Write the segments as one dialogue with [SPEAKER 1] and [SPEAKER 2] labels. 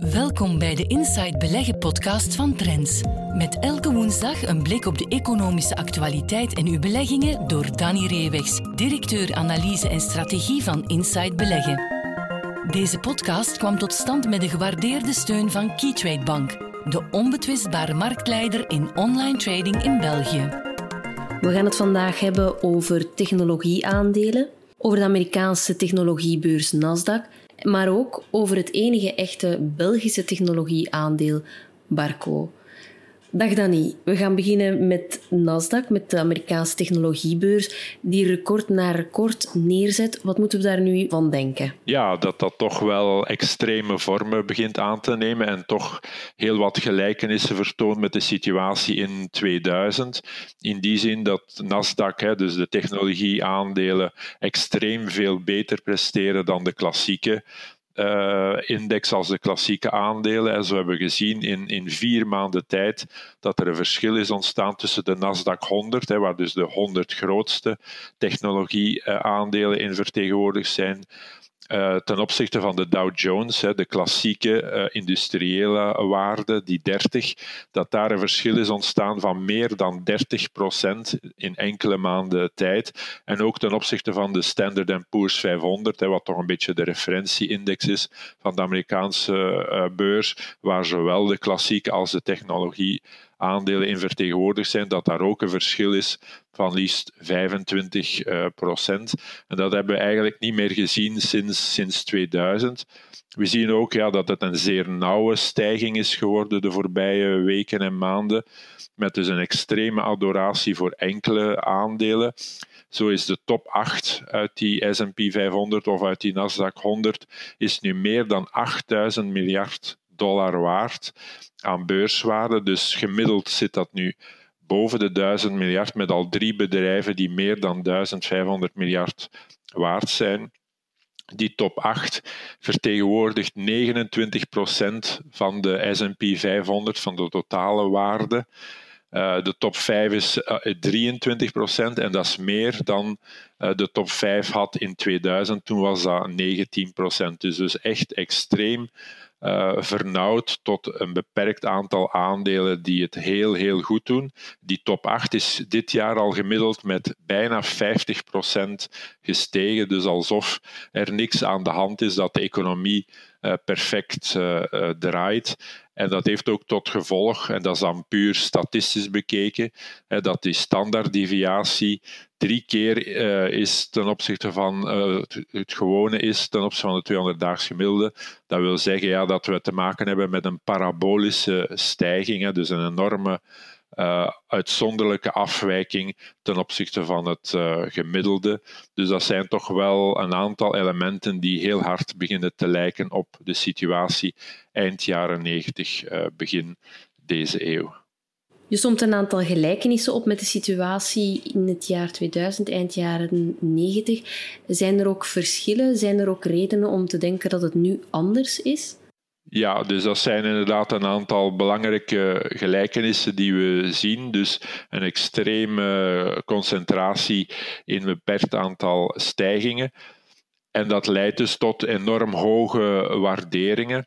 [SPEAKER 1] Welkom bij de Inside Beleggen podcast van Trends. Met elke woensdag een blik op de economische actualiteit en uw beleggingen door Danny Reewegs, directeur analyse en strategie van Inside Beleggen. Deze podcast kwam tot stand met de gewaardeerde steun van Keytrade Bank, de onbetwistbare marktleider in online trading in België.
[SPEAKER 2] We gaan het vandaag hebben over technologieaandelen, over de Amerikaanse technologiebeurs Nasdaq maar ook over het enige echte Belgische technologieaandeel Barco. Dag Danny, we gaan beginnen met Nasdaq, met de Amerikaanse technologiebeurs, die record na record neerzet. Wat moeten we daar nu van denken?
[SPEAKER 3] Ja, dat dat toch wel extreme vormen begint aan te nemen en toch heel wat gelijkenissen vertoont met de situatie in 2000. In die zin dat Nasdaq, dus de technologieaandelen, extreem veel beter presteren dan de klassieke uh, index als de klassieke aandelen. En zo hebben we gezien in, in vier maanden tijd dat er een verschil is ontstaan tussen de Nasdaq 100, hè, waar dus de 100 grootste technologieaandelen in vertegenwoordigd zijn, uh, ten opzichte van de Dow Jones, hè, de klassieke uh, industriële waarde, die 30, dat daar een verschil is ontstaan van meer dan 30 procent in enkele maanden tijd. En ook ten opzichte van de Standard Poor's 500, hè, wat toch een beetje de referentieindex is van de Amerikaanse uh, beurs, waar zowel de klassieke als de technologie aandelen in vertegenwoordigd zijn, dat daar ook een verschil is van liefst 25 uh, procent. En dat hebben we eigenlijk niet meer gezien sinds, sinds 2000. We zien ook ja, dat het een zeer nauwe stijging is geworden de voorbije weken en maanden, met dus een extreme adoratie voor enkele aandelen. Zo is de top 8 uit die S&P 500 of uit die Nasdaq 100 is nu meer dan 8000 miljard dollar waard aan beurswaarde. Dus gemiddeld zit dat nu boven de 1000 miljard met al drie bedrijven die meer dan 1500 miljard waard zijn. Die top 8 vertegenwoordigt 29% van de SP 500 van de totale waarde. Uh, de top 5 is uh, 23% en dat is meer dan uh, de top 5 had in 2000. Toen was dat 19%. Dus, dus echt extreem uh, vernauwd tot een beperkt aantal aandelen die het heel, heel goed doen. Die top 8 is dit jaar al gemiddeld met bijna 50% gestegen. Dus alsof er niks aan de hand is dat de economie uh, perfect uh, draait. En dat heeft ook tot gevolg, en dat is dan puur statistisch bekeken, hè, dat die standaarddeviatie drie keer uh, is ten opzichte van uh, het, gewone is ten opzichte van de 200 daags gemiddelde. Dat wil zeggen ja, dat we te maken hebben met een parabolische stijging, dus een enorme uh, uitzonderlijke afwijking ten opzichte van het gemiddelde. Dus dat zijn toch wel een aantal elementen die heel hard beginnen te lijken op de situatie eind jaren 90, uh, begin deze eeuw.
[SPEAKER 2] Je somt een aantal gelijkenissen op met de situatie in het jaar 2000, eind jaren 90. Zijn er ook verschillen? Zijn er ook redenen om te denken dat het nu anders is?
[SPEAKER 3] Ja, dus dat zijn inderdaad een aantal belangrijke gelijkenissen die we zien. Dus een extreme concentratie in een beperkt aantal stijgingen. En dat leidt dus tot enorm hoge waarderingen.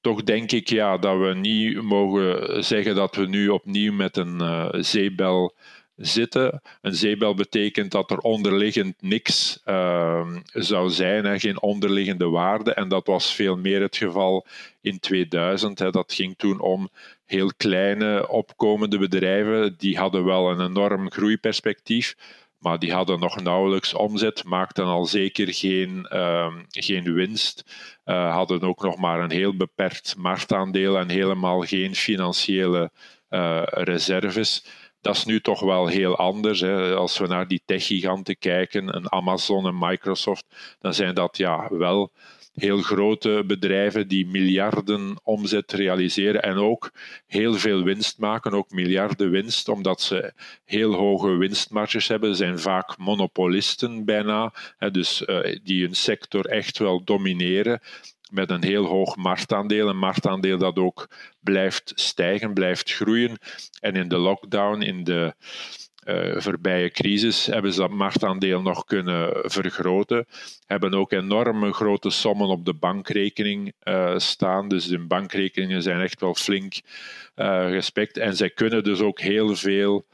[SPEAKER 3] Toch denk ik ja, dat we niet mogen zeggen dat we nu opnieuw met een uh, zeebel zitten. Een zeebel betekent dat er onderliggend niks uh, zou zijn, hè, geen onderliggende waarde. En dat was veel meer het geval in 2000. Hè. Dat ging toen om heel kleine opkomende bedrijven. Die hadden wel een enorm groeiperspectief. Maar die hadden nog nauwelijks omzet, maakten al zeker geen, uh, geen winst, uh, hadden ook nog maar een heel beperkt marktaandeel en helemaal geen financiële uh, reserves dat is nu toch wel heel anders. Hè. Als we naar die techgiganten kijken, een Amazon en Microsoft, dan zijn dat ja, wel heel grote bedrijven die miljarden omzet realiseren en ook heel veel winst maken, ook miljarden winst, omdat ze heel hoge winstmarges hebben. Zijn vaak monopolisten bijna, dus uh, die hun sector echt wel domineren met een heel hoog marktaandeel. Een marktaandeel dat ook blijft stijgen, blijft groeien. En in de lockdown, in de uh, voorbije crisis hebben ze dat marktaandeel nog kunnen vergroten. Hebben ook enorme grote sommen op de bankrekening uh, staan. Dus de bankrekeningen zijn echt wel flink uh, gespekt. En zij kunnen dus ook heel veel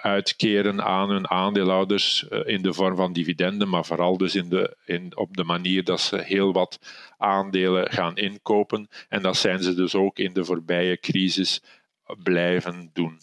[SPEAKER 3] uitkeren aan hun aandeelhouders in de vorm van dividenden, maar vooral dus in de, in, op de manier dat ze heel wat aandelen gaan inkopen. En dat zijn ze dus ook in de voorbije crisis blijven doen.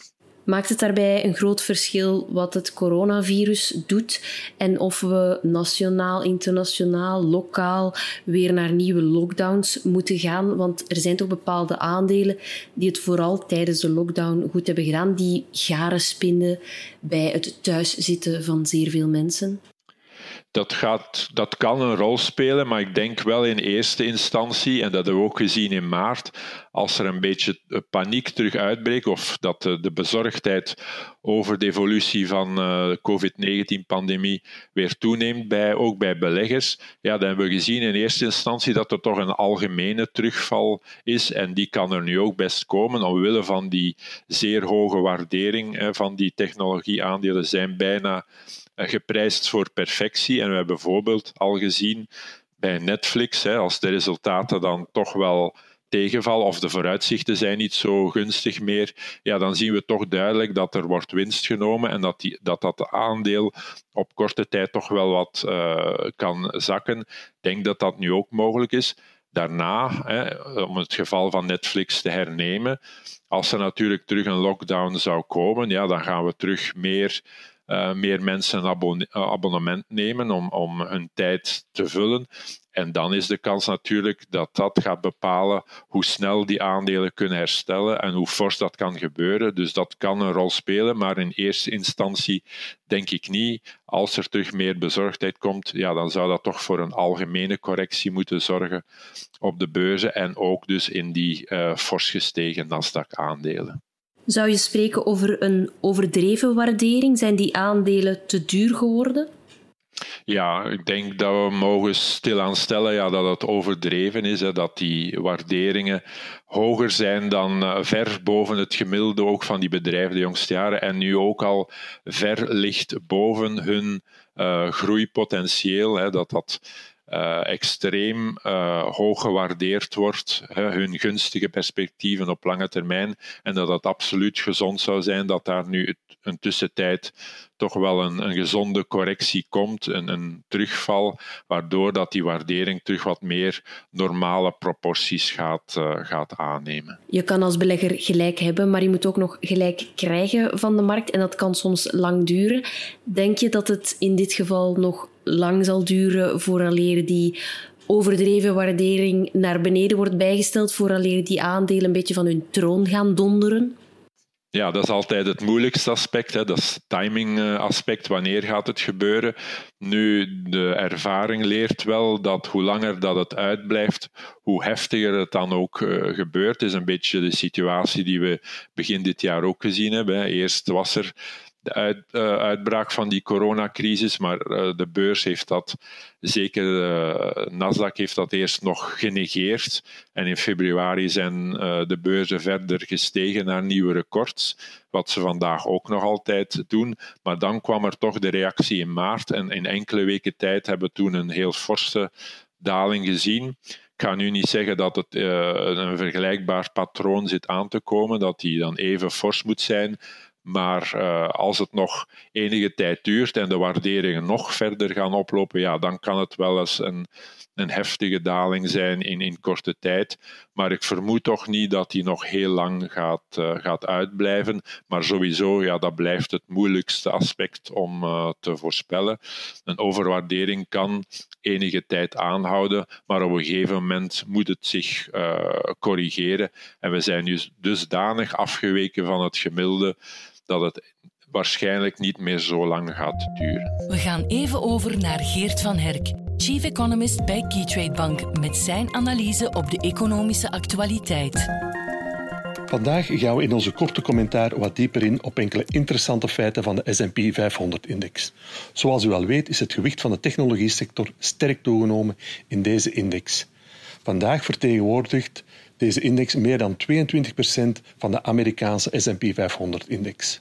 [SPEAKER 2] Maakt het daarbij een groot verschil wat het coronavirus doet en of we nationaal, internationaal, lokaal weer naar nieuwe lockdowns moeten gaan? Want er zijn toch bepaalde aandelen die het vooral tijdens de lockdown goed hebben gedaan, die garen spinnen bij het thuiszitten van zeer veel mensen
[SPEAKER 3] dat, gaat, dat kan een rol spelen, maar ik denk wel in eerste instantie, en dat hebben we ook gezien in maart, als er een beetje paniek terug uitbreekt, of dat de, bezorgdheid over de evolutie van eh, de COVID-19-pandemie weer toeneemt, bij, ook bij beleggers, ja, dan hebben we gezien in eerste instantie dat er toch een algemene terugval is, en die kan er nu ook best komen, omwille van die zeer hoge waardering van die technologieaandelen zijn bijna eh, geprijsd voor perfectie. En we hebben bijvoorbeeld al gezien bij Netflix, hè, als de resultaten dan toch wel tegenvallen of de vooruitzichten zijn niet zo gunstig meer, ja, dan zien we toch duidelijk dat er wordt winst genomen en dat die, dat, dat aandeel op korte tijd toch wel wat uh, kan zakken. Ik denk dat dat nu ook mogelijk is. Daarna, hè, om het geval van Netflix te hernemen, als er natuurlijk terug een lockdown zou komen, ja, dan gaan we terug meer uh, meer mensen een eh, abonnement nemen om, om hun tijd te vullen. En dan is de kans natuurlijk dat dat gaat bepalen hoe snel die aandelen kunnen herstellen en hoe fors dat kan gebeuren. Dus dat kan een rol spelen, maar in eerste instantie denk ik niet. Als er terug meer bezorgdheid komt, ja, dan zou dat toch voor een algemene correctie moeten zorgen op de beurzen en ook dus in die uh, fors gestegen Nasdaq-aandelen.
[SPEAKER 2] Zou je spreken over een overdreven waardering? Zijn die aandelen te duur geworden?
[SPEAKER 3] Ja, ik denk dat we mogen stilaan stellen ja, dat het overdreven is. Hè, dat die waarderingen hoger zijn dan uh, ver boven het gemiddelde ook van die bedrijven de jongste jaren. En nu ook al ver ligt boven hun uh, groeipotentieel. Hè, dat dat uh, extreem uh, hoog gewaardeerd wordt, hè, hun gunstige perspectieven op lange termijn, en dat het absoluut gezond zou zijn dat daar nu een tussentijd toch wel een, een gezonde correctie komt, een, een, terugval, waardoor dat die waardering terug wat meer normale proporties gaat, uh, gaat aannemen.
[SPEAKER 2] Je kan als belegger gelijk hebben, maar je moet ook nog gelijk krijgen van de markt en dat kan soms lang duren. Denk je dat het in dit geval nog lang zal duren vooraleer die overdreven waardering naar beneden wordt bijgesteld, vooraleer die aandelen een beetje van hun troon gaan donderen?
[SPEAKER 3] Ja, dat is altijd het moeilijkste aspect. Hè. Dat is het timing eh. Wanneer gaat het gebeuren? Nu, de ervaring leert wel dat hoe langer dat het uitblijft, hoe heftiger het dan ook uh, gebeurt. Het is een beetje de situatie die we begin dit jaar ook gezien hebben. Eerst was er de uh, uitbraak van die coronacrisis, maar uh, de beurs heeft dat, zeker uh, Nasdaq heeft dat eerst nog genegeerd. En in februari zijn de beurzen verder gestegen naar nieuwe records, wat ze vandaag ook nog altijd doen. Maar dan kwam er toch de reactie in maart en in enkele weken tijd hebben we toen een heel forse daling gezien. Ik ga nu niet zeggen dat het een vergelijkbaar patroon zit aan te komen, dat die dan even fors moet zijn. Maar uh, als het nog enige tijd duurt en de waarderingen nog verder gaan oplopen, ja, dan kan het wel eens een, een heftige daling zijn in, in korte tijd. Maar ik vermoed toch niet dat die nog heel lang gaat, uh, gaat uitblijven. Maar sowieso, ja, dat blijft het moeilijkste aspect om uh, te voorspellen. Een overwaardering kan enige tijd aanhouden, maar op een gegeven moment moet het zich corrigeren. En we zijn nu dusdanig afgeweken van het gemiddelde dat het waarschijnlijk niet meer zo lang gaat duren.
[SPEAKER 1] We gaan even over naar Geert van Herk, Chief Economist bij Keytrade Bank, met zijn analyse op de economische actualiteit.
[SPEAKER 4] Vandaag gaan we in onze korte commentaar wat dieper in op enkele interessante feiten van de S&P 500-index. Zoals u al weet is het gewicht van de technologiesector sterk toegenomen in deze index. Vandaag vertegenwoordigt deze index meer dan 22% van de Amerikaanse S&P 500-index.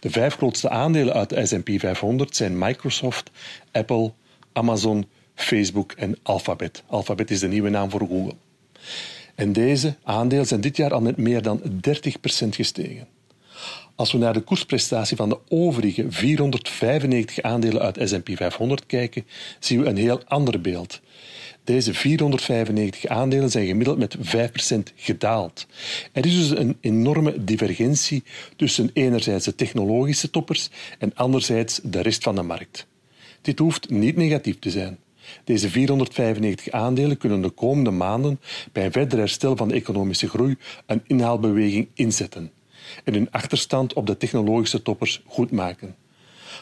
[SPEAKER 4] De vijf grootste aandelen uit de S&P 500 zijn Microsoft, Apple, Amazon, Facebook en Alphabet. Alphabet is de nieuwe naam voor Google. En deze aandelen zijn dit jaar al met meer dan 30% gestegen. Als we naar de koersprestatie van de overige 495 aandelen uit S&P 500 kijken, zien we een heel ander beeld. Deze 495 aandelen zijn gemiddeld met 5% gedaald. Er is dus een enorme divergentie tussen enerzijds de technologische toppers en anderzijds de rest van de markt. Dit hoeft niet negatief te zijn. Deze 495 aandelen kunnen de komende maanden bij een verder herstel van de economische groei een inhaalbeweging inzetten en hun achterstand op de technologische toppers goedmaken.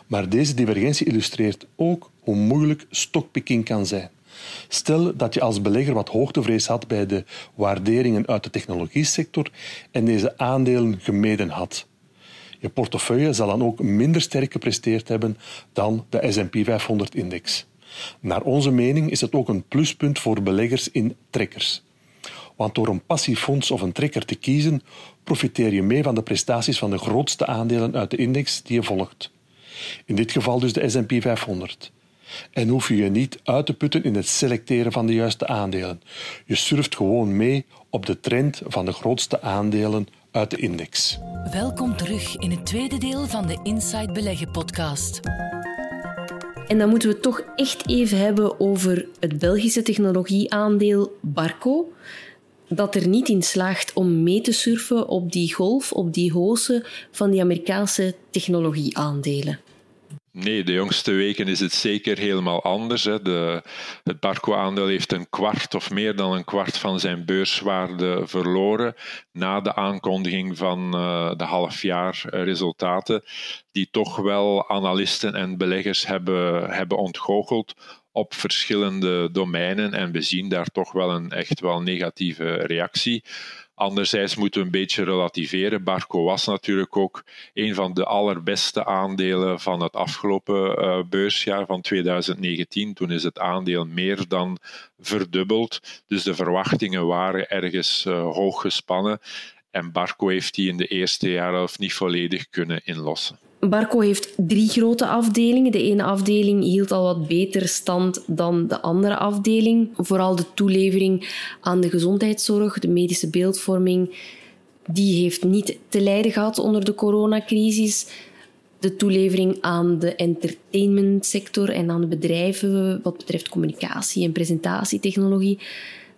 [SPEAKER 4] Maar deze divergentie illustreert ook hoe moeilijk stockpicking kan zijn. Stel dat je als belegger wat hoogtevrees had bij de waarderingen uit de technologiesector en deze aandelen gemeden had. Je portefeuille zal dan ook minder sterk gepresteerd hebben dan de S&P 500-index. Naar onze mening is het ook een pluspunt voor beleggers in trekkers. Want door een passief fonds of een trekker te kiezen, profiteer je mee van de prestaties van de grootste aandelen uit de index die je volgt. In dit geval dus de S&P 500. En hoef je je niet uit te putten in het selecteren van de juiste aandelen. Je surft gewoon mee op de trend van de grootste aandelen uit de index.
[SPEAKER 1] Welkom terug in het tweede deel van de Inside Beleggen podcast.
[SPEAKER 2] En dan moeten we het toch echt even hebben over het Belgische technologieaandeel Barco dat er niet in slaagt om mee te surfen op die golf, op die hoze van die Amerikaanse technologieaandelen.
[SPEAKER 3] Nee, de jongste weken is het zeker helemaal anders. Hè. De, het Barco-aandeel heeft een kwart of meer dan een kwart van zijn beurswaarde verloren na de aankondiging van uh, de halfjaarresultaten, die toch wel analisten en beleggers hebben, hebben ontgoocheld op verschillende domeinen en we zien daar toch wel een echt wel negatieve reactie. Anderzijds moeten we een beetje relativeren. Barco was natuurlijk ook een van de allerbeste aandelen van het afgelopen uh, beursjaar van 2019. Toen is het aandeel meer dan verdubbeld. Dus de verwachtingen waren ergens uh, hoog gespannen. En Barco heeft die in de eerste jaren niet volledig kunnen inlossen.
[SPEAKER 2] Barco heeft drie grote afdelingen. De ene afdeling hield al wat beter stand dan de andere afdeling. Vooral de toelevering aan de gezondheidszorg, de medische beeldvorming, die heeft niet te lijden gehad onder de coronacrisis. De toelevering aan de entertainmentsector en aan de bedrijven wat betreft communicatie en presentatietechnologie,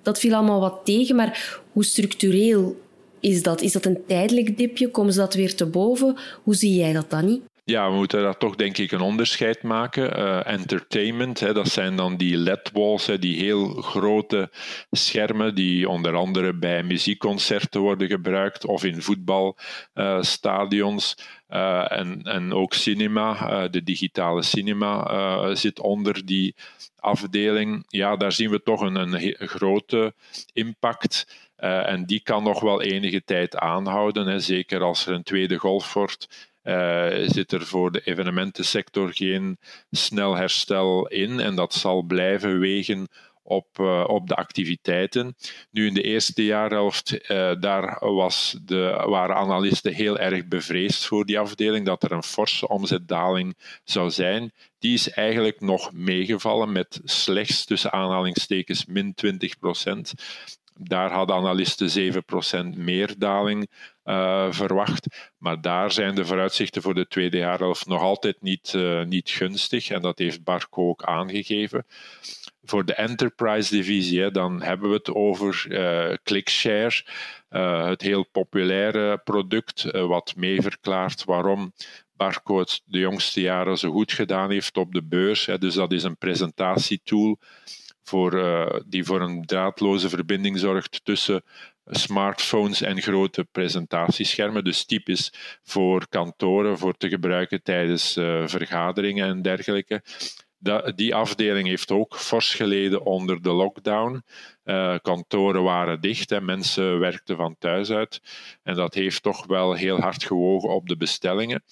[SPEAKER 2] dat viel allemaal wat tegen. Maar hoe structureel is dat? Is dat een tijdelijk dipje? Komen ze dat weer te boven? Hoe zie jij dat dan niet?
[SPEAKER 3] Ja, we moeten daar toch denk ik een onderscheid maken. Uh, entertainment, hè, dat zijn dan die LED-walls, die heel grote schermen die onder andere bij muziekconcerten worden gebruikt of in voetbalstadions. Uh, en, en ook cinema, de digitale cinema zit onder die afdeling. Ja, daar zien we toch een, een grote impact. Uh, en die kan nog wel enige tijd aanhouden. Hè. Zeker als er een tweede golf wordt, uh, zit er voor de evenementensector geen snel herstel in. En dat zal blijven wegen op, uh, op de activiteiten. Nu in de eerste jaarhelft, daar was de, waren analisten heel erg bevreesd voor die afdeling, dat er een forse omzetdaling zou zijn. Die is eigenlijk nog meegevallen met slechts tussen aanhalingstekens min 20 procent. Daar hadden analisten 7% meer daling uh, verwacht. Maar daar zijn de vooruitzichten voor de tweede jaarhelft nog altijd niet, uh, niet gunstig. En dat heeft Barco ook aangegeven. Voor de enterprise-divisie, dan hebben we het over uh, ClickShare. het heel populaire product, wat mee verklaart waarom Barco het de jongste jaren zo goed gedaan heeft op de beurs. Dus dat is een presentatietool voor, uh, die voor een draadloze verbinding zorgt tussen smartphones en grote presentatieschermen. Dus typisch voor kantoren, voor te gebruiken tijdens uh, vergaderingen en dergelijke. Die afdeling heeft ook fors geleden onder de lockdown. Uh, kantoren waren dicht en mensen werkten van thuis uit. En dat heeft toch wel heel hard gewogen op de bestellingen.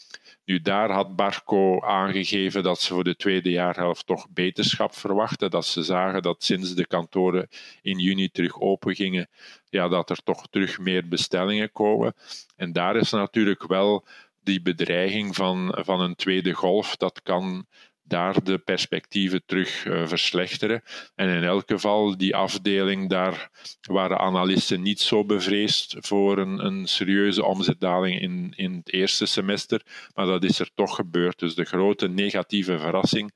[SPEAKER 3] Nu, daar had Barco aangegeven dat ze voor de tweede jaarhelft toch beterschap verwachten. Dat ze zagen dat sinds de kantoren in juni terug open gingen, ja, dat er toch terug meer bestellingen komen. En daar is natuurlijk wel die bedreiging van, van een tweede golf, dat kan daar de perspectieven terug uh, verslechteren. En in elk geval, die afdeling, daar waren analisten niet zo bevreesd voor een, een serieuze omzetdaling in, in het eerste semester, maar dat is er toch gebeurd. Dus de grote negatieve verrassing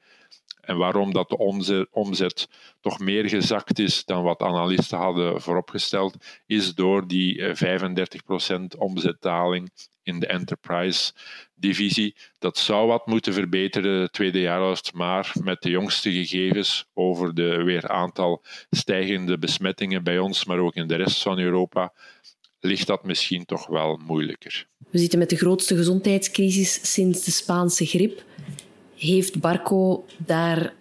[SPEAKER 3] en waarom dat de omzet, toch meer gezakt is dan wat analisten hadden vooropgesteld, is door die 35% eh, omzetdaling in de enterprise-divisie. Dat zou wat moeten verbeteren de tweede jaarhelft, maar met de jongste gegevens over de weer aantal stijgende besmettingen bij ons, maar ook in de rest van Europa, ligt dat misschien toch wel moeilijker.
[SPEAKER 2] We zitten met de grootste gezondheidscrisis sinds de Spaanse griep. Heeft Barco daar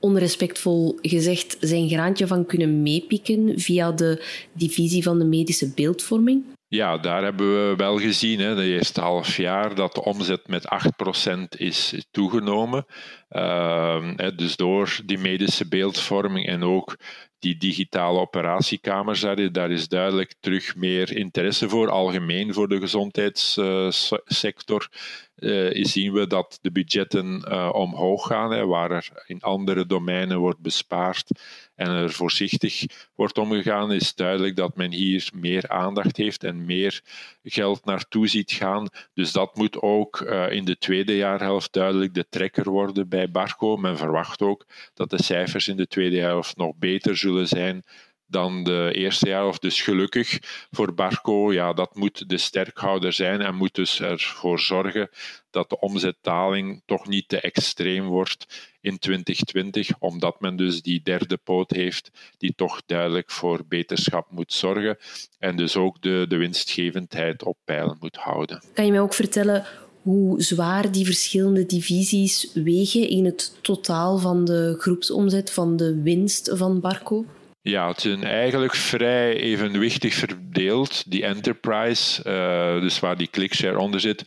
[SPEAKER 2] onrespectvol gezegd zijn graantje van kunnen meepikken via de divisie van de medische beeldvorming?
[SPEAKER 3] Ja, daar hebben we wel gezien, hè, de eerste half jaar, dat de omzet met 8% is toegenomen. Uh, dus door die medische beeldvorming en ook die digitale operatiekamers, daar is duidelijk terug meer interesse voor, algemeen voor de gezondheidssector. Uh, zien we dat de budgetten uh, omhoog gaan, hè, waar er in andere domeinen wordt bespaard en er voorzichtig wordt omgegaan, is duidelijk dat men hier meer aandacht heeft en meer geld naartoe ziet gaan. Dus dat moet ook in de tweede jaarhelft duidelijk de trekker worden bij Barco. Men verwacht ook dat de cijfers in de tweede jaarhelft nog beter zullen zijn dan de eerste jaar. Of dus gelukkig voor Barco, ja, dat moet de sterkhouder zijn en moet dus ervoor zorgen dat de omzetdaling toch niet te extreem wordt in 2020, omdat men dus die derde poot heeft die toch duidelijk voor beterschap moet zorgen en dus ook de, de winstgevendheid op peil moet houden.
[SPEAKER 2] Kan je mij ook vertellen hoe zwaar die verschillende divisies wegen in het totaal van de groepsomzet, van de winst van Barco?
[SPEAKER 3] Ja, het is eigenlijk vrij evenwichtig verdeeld. Die enterprise, uh, dus waar die clickshare onder zit,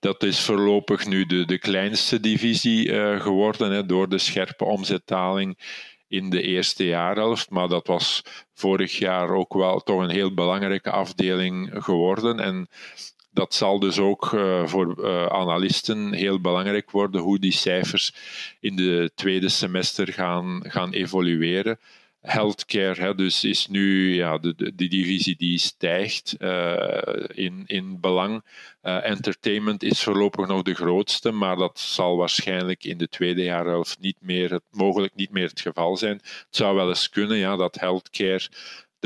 [SPEAKER 3] dat is voorlopig nu de, de kleinste divisie uh, geworden hè, door de scherpe omzetdaling in de eerste jaarhelft. Maar dat was vorig jaar ook wel toch een heel belangrijke afdeling geworden. En dat zal dus ook uh, voor uh, analisten heel belangrijk worden hoe die cijfers in de tweede semester gaan, gaan evolueren healthcare hè, dus is nu ja, de, de, divisie die stijgt uh, in, in belang. Entertainment is voorlopig nog de grootste, maar dat zal waarschijnlijk in de tweede jaarhelft niet meer, het, mogelijk niet meer het geval zijn. Het zou wel eens kunnen ja, dat healthcare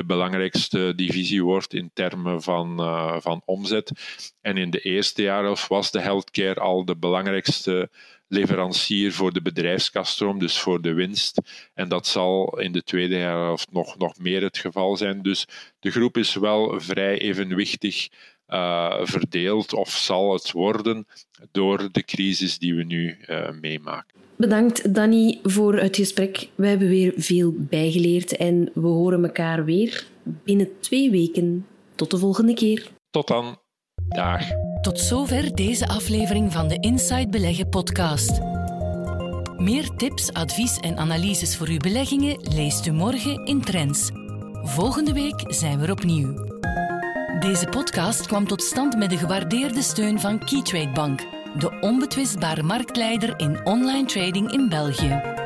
[SPEAKER 3] de belangrijkste divisie wordt in termen van, uh, van omzet. En in de eerste jaarhelft was de healthcare al de belangrijkste leverancier voor de bedrijfskaststroom, dus voor de winst. En dat zal in de tweede helft nog, nog meer het geval zijn. Dus de groep is wel vrij evenwichtig uh, verdeeld, of zal het worden, door de crisis die we nu uh, meemaken.
[SPEAKER 2] Bedankt, Danny, voor het gesprek. We hebben weer veel bijgeleerd en we horen elkaar weer binnen twee weken. Tot de volgende keer.
[SPEAKER 3] Tot dan. Dag.
[SPEAKER 1] Tot zover deze aflevering van de Inside Beleggen podcast. Meer tips, advies en analyses voor uw beleggingen leest u morgen in Trends. Volgende week zijn we er opnieuw. Deze podcast kwam tot stand met de gewaardeerde steun van Keytrade Bank, de onbetwistbare marktleider in online trading in België.